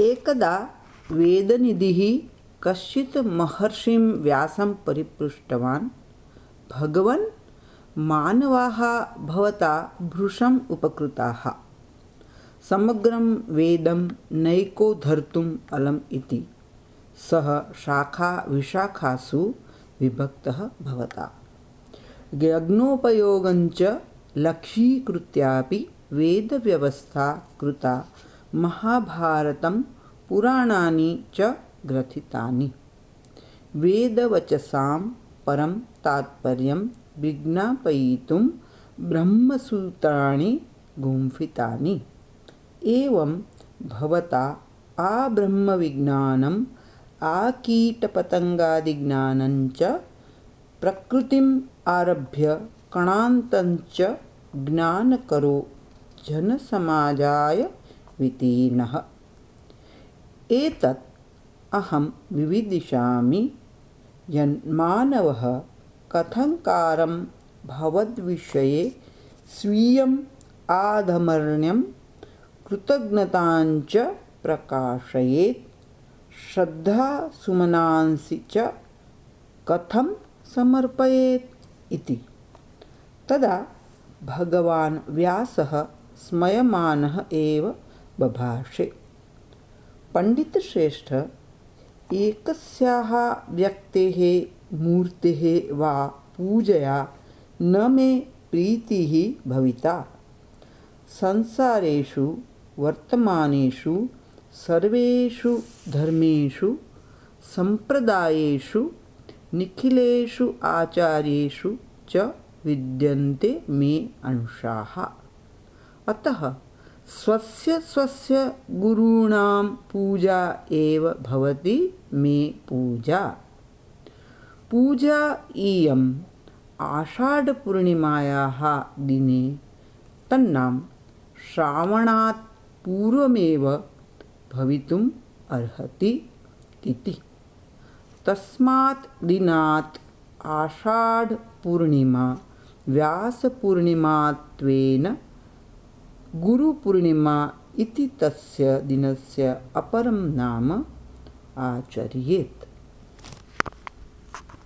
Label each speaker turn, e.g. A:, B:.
A: एकदा वेदनिधिः कश्चित् महर्षिं व्यासं परिपृष्टवान्। भगवन् मानवाः भवता भृशम् उपकृताः। समग्रं वेदं नैको धर्तुम् अलम् इति। सः शाखाविशाखासु विभक्तः भवता। यज्ञोपयोगञ्च लक्ष्यीकृत्यापि वेदव्यवस्था कृता महाभारतं पुराणानि च ग्रथितानि। वेदवचसां परं तात्पर्यं विज्ञापयितुं ब्रह्मसूत्राणि गुम्फितानि। एवं भवता आब्रह्मविज्ञानम् आकीटपतङ्गादिज्ञानञ्च प्रकृतिम् आरभ्य कणान्तञ्च ज्ञानकरो जनसमाजाय वितीर्णः। एतत् अहं विविदिशामि यन्मानवः कथङ्कारं भवद्विषये स्वीयम् आधमर्ण्यं कृतज्ञताञ्च प्रकाशयेत्। श्रद्धासुमनांसि च कथं समर्पयेत् इति। तदा भगवान् व्यासः स्मयमानः एव बभाषे। पण्डितश्रेष्ठ एकस्याः व्यक्तेः, मूर्तेः वा पूजया न मे प्रीतिः भविता। संसारेषु, वर्तमानेषु, सर्वेषु धर्मेषु सम्प्रदायेषु निखिलेषु आचार्येषु च विद्यन्ते मे अंशाः अतः स्वस्य स्वस्य गुरूणां पूजा एव भवति मे पूजा। पूजा इयम् आषाढपूर्णिमायाः दिने तन्नाम श्रावणात् पूर्वमेव भवितुम् अर्हति इति। तस्मात् दिनात् आषाढपूर्णिमा व्यासपूर्णिमात्वेन गुरुपूर्णिमा इति तस्य दिनस्य अपरं नाम आचर्येत्